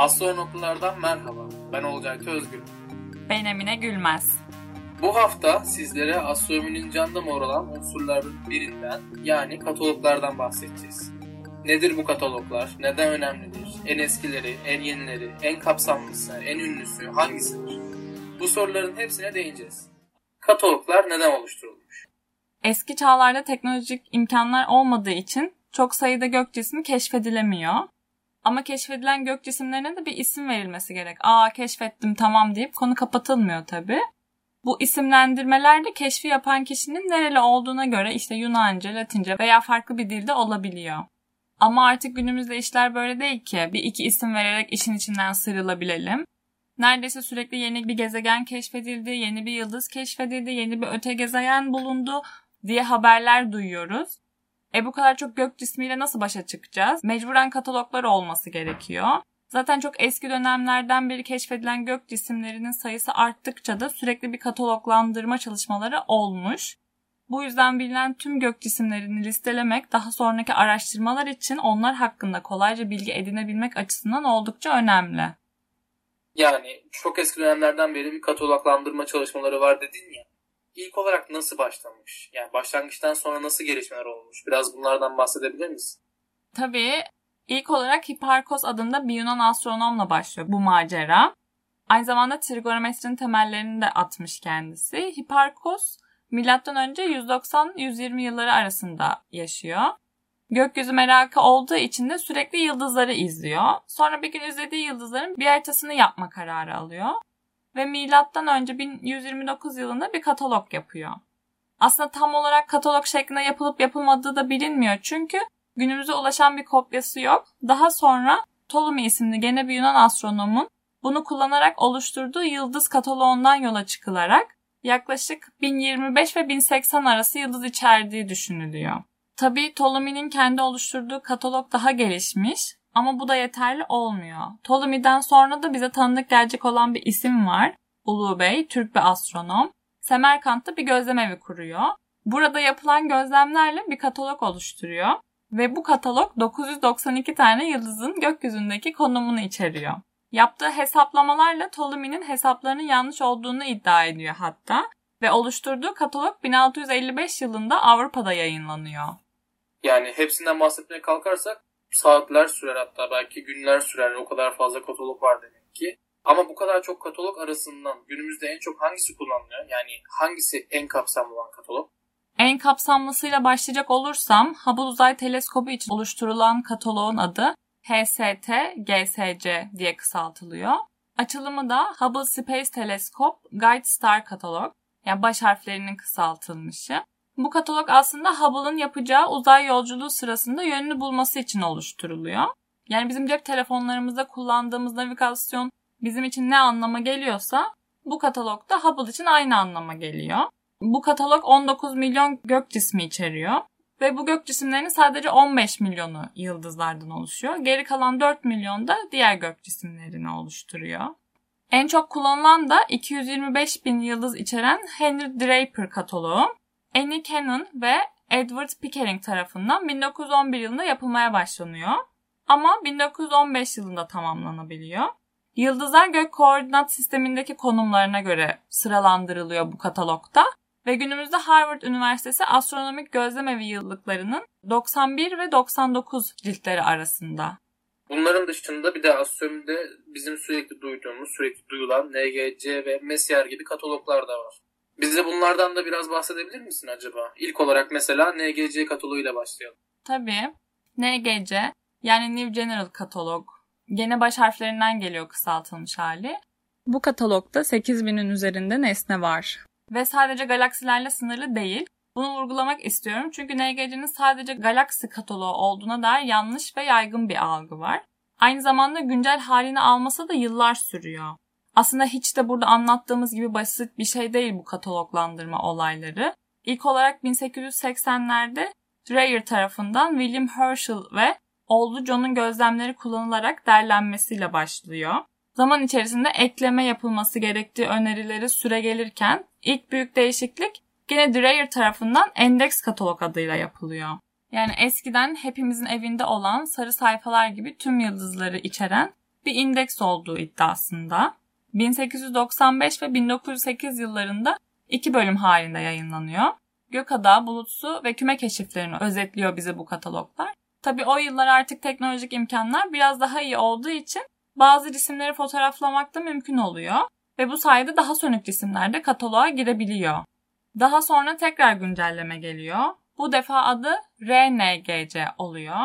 Astronotlardan merhaba. Ben Olcay Özgür. Ben Emine Gülmez. Bu hafta sizlere astronominin can damarı olan unsurların birinden yani kataloglardan bahsedeceğiz. Nedir bu kataloglar? Neden önemlidir? En eskileri, en yenileri, en kapsamlısı, en ünlüsü hangisidir? Bu soruların hepsine değineceğiz. Kataloglar neden oluşturulmuş? Eski çağlarda teknolojik imkanlar olmadığı için çok sayıda gök cismi keşfedilemiyor. Ama keşfedilen gök cisimlerine de bir isim verilmesi gerek. Aa keşfettim tamam deyip konu kapatılmıyor tabii. Bu isimlendirmeler de keşfi yapan kişinin nereli olduğuna göre işte Yunanca, Latince veya farklı bir dilde olabiliyor. Ama artık günümüzde işler böyle değil ki. Bir iki isim vererek işin içinden sıyrılabilelim. Neredeyse sürekli yeni bir gezegen keşfedildi, yeni bir yıldız keşfedildi, yeni bir öte gezegen bulundu diye haberler duyuyoruz. E bu kadar çok gök cismiyle nasıl başa çıkacağız? Mecburen kataloglar olması gerekiyor. Zaten çok eski dönemlerden beri keşfedilen gök cisimlerinin sayısı arttıkça da sürekli bir kataloglandırma çalışmaları olmuş. Bu yüzden bilinen tüm gök cisimlerini listelemek daha sonraki araştırmalar için onlar hakkında kolayca bilgi edinebilmek açısından oldukça önemli. Yani çok eski dönemlerden beri bir kataloglandırma çalışmaları var dedin ya. İlk olarak nasıl başlamış? Yani başlangıçtan sonra nasıl gelişmeler olmuş? Biraz bunlardan bahsedebilir misin? Tabii. İlk olarak Hiparkos adında bir Yunan astronomla başlıyor bu macera. Aynı zamanda trigonometrinin temellerini de atmış kendisi. Hiparkos milattan önce 190-120 yılları arasında yaşıyor. Gökyüzü merakı olduğu için de sürekli yıldızları izliyor. Sonra bir gün izlediği yıldızların bir haritasını yapma kararı alıyor. Ve milattan önce 1129 yılında bir katalog yapıyor. Aslında tam olarak katalog şeklinde yapılıp yapılmadığı da bilinmiyor çünkü günümüze ulaşan bir kopyası yok. Daha sonra Ptolemy isimli gene bir Yunan astronomun bunu kullanarak oluşturduğu yıldız kataloğundan yola çıkılarak yaklaşık 1025 ve 1080 arası yıldız içerdiği düşünülüyor. Tabii Ptolemy'nin kendi oluşturduğu katalog daha gelişmiş ama bu da yeterli olmuyor. Ptolemy'den sonra da bize tanıdık gelecek olan bir isim var. Ulu Bey, Türk bir astronom. Semerkant'ta bir gözlemevi kuruyor. Burada yapılan gözlemlerle bir katalog oluşturuyor. Ve bu katalog 992 tane yıldızın gökyüzündeki konumunu içeriyor. Yaptığı hesaplamalarla Ptolemy'nin hesaplarının yanlış olduğunu iddia ediyor hatta ve oluşturduğu katalog 1655 yılında Avrupa'da yayınlanıyor. Yani hepsinden bahsetmeye kalkarsak saatler sürer hatta belki günler sürer o kadar fazla katalog var demek ki. Ama bu kadar çok katalog arasından günümüzde en çok hangisi kullanılıyor? Yani hangisi en kapsamlı olan katalog? En kapsamlısıyla başlayacak olursam Hubble Uzay Teleskobu için oluşturulan kataloğun adı HST-GSC diye kısaltılıyor. Açılımı da Hubble Space Telescope Guide Star Katalog yani baş harflerinin kısaltılmışı. Bu katalog aslında Hubble'ın yapacağı uzay yolculuğu sırasında yönünü bulması için oluşturuluyor. Yani bizim cep telefonlarımızda kullandığımız navigasyon bizim için ne anlama geliyorsa bu katalog da Hubble için aynı anlama geliyor. Bu katalog 19 milyon gök cismi içeriyor. Ve bu gök cisimlerinin sadece 15 milyonu yıldızlardan oluşuyor. Geri kalan 4 milyon da diğer gök cisimlerini oluşturuyor. En çok kullanılan da 225 bin yıldız içeren Henry Draper kataloğu. Annie Cannon ve Edward Pickering tarafından 1911 yılında yapılmaya başlanıyor. Ama 1915 yılında tamamlanabiliyor. Yıldızlar gök koordinat sistemindeki konumlarına göre sıralandırılıyor bu katalogda ve günümüzde Harvard Üniversitesi Astronomik Gözlemevi yıllıklarının 91 ve 99 ciltleri arasında. Bunların dışında bir de astronomide bizim sürekli duyduğumuz, sürekli duyulan NGC ve Messier gibi kataloglar da var. Bize bunlardan da biraz bahsedebilir misin acaba? İlk olarak mesela NGC kataloğuyla başlayalım. Tabii. NGC yani New General Katalog. Gene baş harflerinden geliyor kısaltılmış hali. Bu katalogda 8000'in üzerinde nesne var. Ve sadece galaksilerle sınırlı değil. Bunu vurgulamak istiyorum çünkü NGC'nin sadece galaksi kataloğu olduğuna dair yanlış ve yaygın bir algı var. Aynı zamanda güncel halini alması da yıllar sürüyor. Aslında hiç de burada anlattığımız gibi basit bir şey değil bu kataloglandırma olayları. İlk olarak 1880'lerde Dreyer tarafından William Herschel ve oğlu John'un gözlemleri kullanılarak derlenmesiyle başlıyor. Zaman içerisinde ekleme yapılması gerektiği önerileri süre gelirken ilk büyük değişiklik yine Dreyer tarafından endeks katalog adıyla yapılıyor. Yani eskiden hepimizin evinde olan sarı sayfalar gibi tüm yıldızları içeren bir indeks olduğu iddiasında. 1895 ve 1908 yıllarında iki bölüm halinde yayınlanıyor. Gökada, bulutsu ve küme keşiflerini özetliyor bize bu kataloglar. Tabi o yıllar artık teknolojik imkanlar biraz daha iyi olduğu için bazı cisimleri fotoğraflamak da mümkün oluyor ve bu sayede daha sönük cisimler de kataloğa girebiliyor. Daha sonra tekrar güncelleme geliyor. Bu defa adı RNGC oluyor.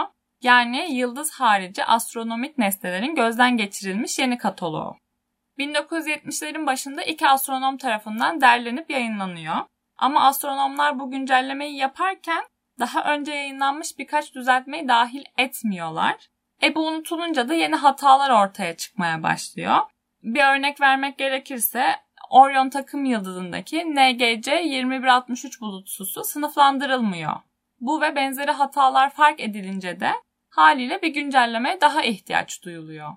Yani yıldız harici astronomik nesnelerin gözden geçirilmiş yeni kataloğu. 1970'lerin başında iki astronom tarafından derlenip yayınlanıyor. Ama astronomlar bu güncellemeyi yaparken daha önce yayınlanmış birkaç düzeltmeyi dahil etmiyorlar. E bu unutulunca da yeni hatalar ortaya çıkmaya başlıyor. Bir örnek vermek gerekirse Orion takım yıldızındaki NGC 2163 bulutsusu sınıflandırılmıyor. Bu ve benzeri hatalar fark edilince de haliyle bir güncellemeye daha ihtiyaç duyuluyor.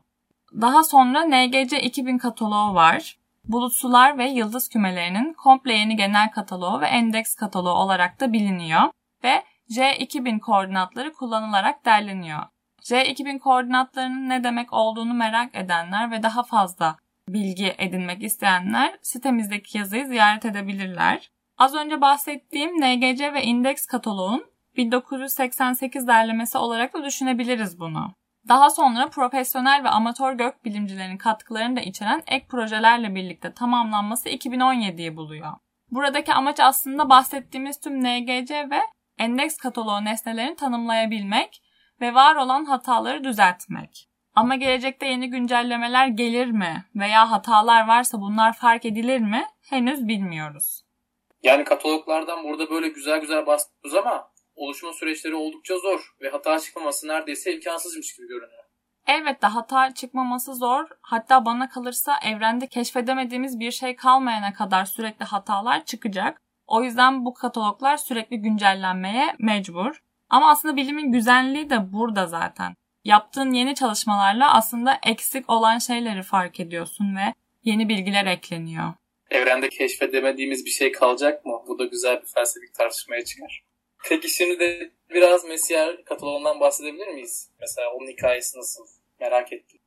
Daha sonra NGC 2000 kataloğu var. Bulutsular ve yıldız kümelerinin komple yeni genel kataloğu ve endeks kataloğu olarak da biliniyor ve J2000 koordinatları kullanılarak derleniyor. J2000 koordinatlarının ne demek olduğunu merak edenler ve daha fazla bilgi edinmek isteyenler sitemizdeki yazıyı ziyaret edebilirler. Az önce bahsettiğim NGC ve indeks kataloğun 1988 derlemesi olarak da düşünebiliriz bunu. Daha sonra profesyonel ve amatör gök bilimcilerin katkılarını da içeren ek projelerle birlikte tamamlanması 2017'yi buluyor. Buradaki amaç aslında bahsettiğimiz tüm NGC ve endeks kataloğu nesnelerini tanımlayabilmek ve var olan hataları düzeltmek. Ama gelecekte yeni güncellemeler gelir mi veya hatalar varsa bunlar fark edilir mi henüz bilmiyoruz. Yani kataloglardan burada böyle güzel güzel bahsediyoruz ama oluşma süreçleri oldukça zor ve hata çıkmaması neredeyse imkansızmış gibi görünüyor. Elbette hata çıkmaması zor. Hatta bana kalırsa evrende keşfedemediğimiz bir şey kalmayana kadar sürekli hatalar çıkacak. O yüzden bu kataloglar sürekli güncellenmeye mecbur. Ama aslında bilimin güzelliği de burada zaten. Yaptığın yeni çalışmalarla aslında eksik olan şeyleri fark ediyorsun ve yeni bilgiler ekleniyor. Evrende keşfedemediğimiz bir şey kalacak mı? Bu da güzel bir felsefik tartışmaya çıkar. Peki şimdi de biraz Messier kataloğundan bahsedebilir miyiz? Mesela onun hikayesi nasıl? Merak ettim.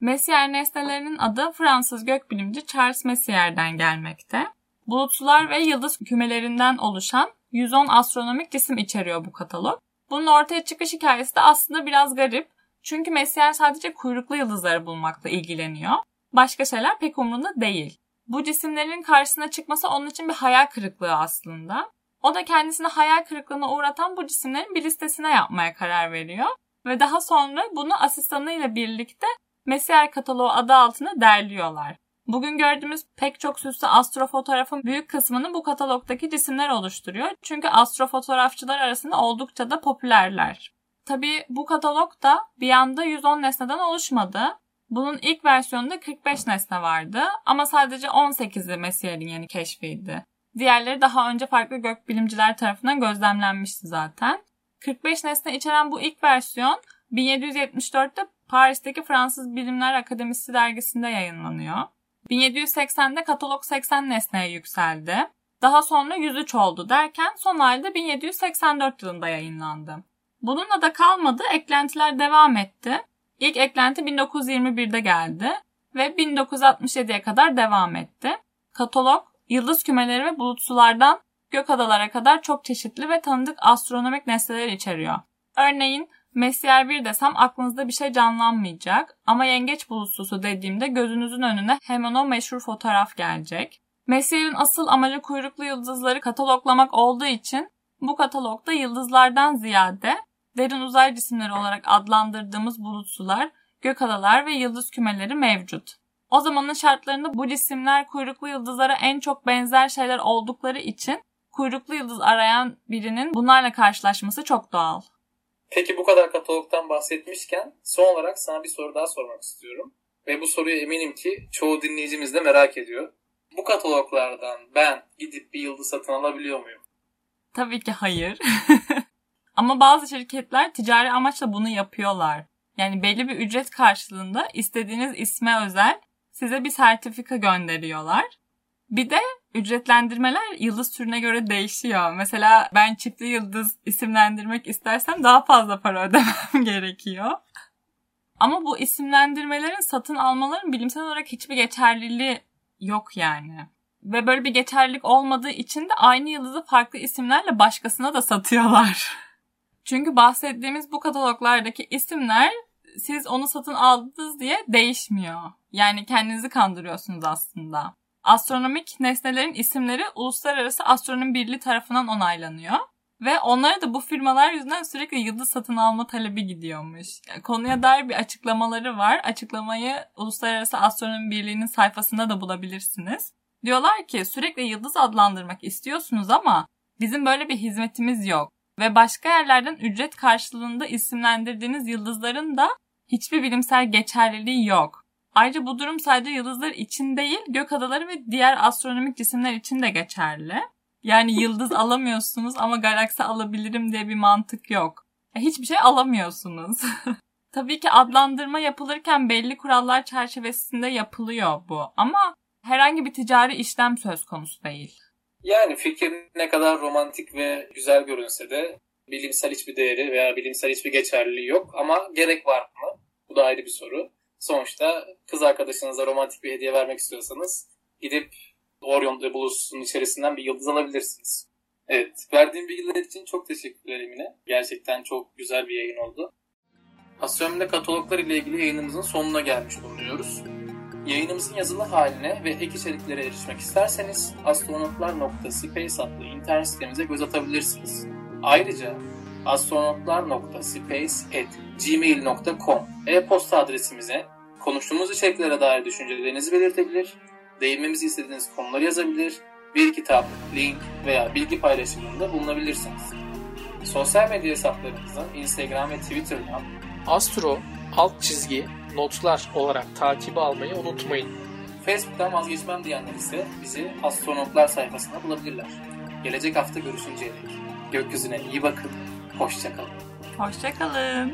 Messier nesnelerinin adı Fransız gökbilimci Charles Messier'den gelmekte. Bulutsular ve yıldız kümelerinden oluşan 110 astronomik cisim içeriyor bu katalog. Bunun ortaya çıkış hikayesi de aslında biraz garip. Çünkü Messier sadece kuyruklu yıldızları bulmakla ilgileniyor. Başka şeyler pek umrunda değil. Bu cisimlerin karşısına çıkması onun için bir hayal kırıklığı aslında. O da kendisini hayal kırıklığına uğratan bu cisimlerin bir listesine yapmaya karar veriyor. Ve daha sonra bunu asistanıyla birlikte Messier kataloğu adı altında derliyorlar. Bugün gördüğümüz pek çok süslü astrofotoğrafın büyük kısmını bu katalogdaki cisimler oluşturuyor. Çünkü astrofotoğrafçılar arasında oldukça da popülerler. Tabii bu katalog da bir anda 110 nesneden oluşmadı. Bunun ilk versiyonunda 45 nesne vardı ama sadece 18'i Messier'in yeni keşfiydi. Diğerleri daha önce farklı gökbilimciler tarafından gözlemlenmişti zaten. 45 nesne içeren bu ilk versiyon 1774'te Paris'teki Fransız Bilimler Akademisi dergisinde yayınlanıyor. 1780'de katalog 80 nesneye yükseldi. Daha sonra 103 oldu derken son halde 1784 yılında yayınlandı. Bununla da kalmadı, eklentiler devam etti. İlk eklenti 1921'de geldi ve 1967'ye kadar devam etti. Katalog yıldız kümeleri ve bulutsulardan gök adalara kadar çok çeşitli ve tanıdık astronomik nesneler içeriyor. Örneğin Messier 1 desem aklınızda bir şey canlanmayacak ama yengeç bulutsusu dediğimde gözünüzün önüne hemen o meşhur fotoğraf gelecek. Messier'in asıl amacı kuyruklu yıldızları kataloglamak olduğu için bu katalogda yıldızlardan ziyade derin uzay cisimleri olarak adlandırdığımız bulutsular, gök adalar ve yıldız kümeleri mevcut. O zamanın şartlarında bu cisimler kuyruklu yıldızlara en çok benzer şeyler oldukları için kuyruklu yıldız arayan birinin bunlarla karşılaşması çok doğal. Peki bu kadar katalogdan bahsetmişken son olarak sana bir soru daha sormak istiyorum. Ve bu soruyu eminim ki çoğu dinleyicimiz de merak ediyor. Bu kataloglardan ben gidip bir yıldız satın alabiliyor muyum? Tabii ki hayır. Ama bazı şirketler ticari amaçla bunu yapıyorlar. Yani belli bir ücret karşılığında istediğiniz isme özel size bir sertifika gönderiyorlar. Bir de ücretlendirmeler yıldız türüne göre değişiyor. Mesela ben çiftli yıldız isimlendirmek istersem daha fazla para ödemem gerekiyor. Ama bu isimlendirmelerin satın almaların bilimsel olarak hiçbir geçerliliği yok yani. Ve böyle bir geçerlilik olmadığı için de aynı yıldızı farklı isimlerle başkasına da satıyorlar. Çünkü bahsettiğimiz bu kataloglardaki isimler siz onu satın aldınız diye değişmiyor. Yani kendinizi kandırıyorsunuz aslında. Astronomik nesnelerin isimleri Uluslararası Astronomi Birliği tarafından onaylanıyor. Ve onlara da bu firmalar yüzünden sürekli yıldız satın alma talebi gidiyormuş. Konuya dair bir açıklamaları var. Açıklamayı Uluslararası Astronomi Birliği'nin sayfasında da bulabilirsiniz. Diyorlar ki sürekli yıldız adlandırmak istiyorsunuz ama bizim böyle bir hizmetimiz yok. Ve başka yerlerden ücret karşılığında isimlendirdiğiniz yıldızların da hiçbir bilimsel geçerliliği yok. Ayrıca bu durum sadece yıldızlar için değil, gök adaları ve diğer astronomik cisimler için de geçerli. Yani yıldız alamıyorsunuz ama galaksi alabilirim diye bir mantık yok. E, hiçbir şey alamıyorsunuz. Tabii ki adlandırma yapılırken belli kurallar çerçevesinde yapılıyor bu ama herhangi bir ticari işlem söz konusu değil. Yani fikir ne kadar romantik ve güzel görünse de bilimsel hiçbir değeri veya bilimsel hiçbir geçerliliği yok ama gerek var mı? Da ayrı bir soru. Sonuçta kız arkadaşınıza romantik bir hediye vermek istiyorsanız gidip Orion Nebulus'un içerisinden bir yıldız alabilirsiniz. Evet, verdiğim bilgiler için çok teşekkürler Emine. Gerçekten çok güzel bir yayın oldu. Astronomide kataloglar ile ilgili yayınımızın sonuna gelmiş bulunuyoruz. Yayınımızın yazılı haline ve ek içeriklere erişmek isterseniz astronotlar.space adlı internet sitemize göz atabilirsiniz. Ayrıca astronotlar.space.gmail.com e-posta adresimize konuştuğumuz içeriklere dair düşüncelerinizi belirtebilir, değinmemizi istediğiniz konuları yazabilir, bir kitap, link veya bilgi paylaşımında bulunabilirsiniz. Sosyal medya hesaplarımızı Instagram ve Twitter'dan astro alt çizgi notlar olarak takibi almayı unutmayın. Facebook'tan vazgeçmem diyenler ise bizi astronotlar sayfasında bulabilirler. Gelecek hafta görüşünceye dek gökyüzüne iyi bakın, hoşçakalın. Hoşçakalın.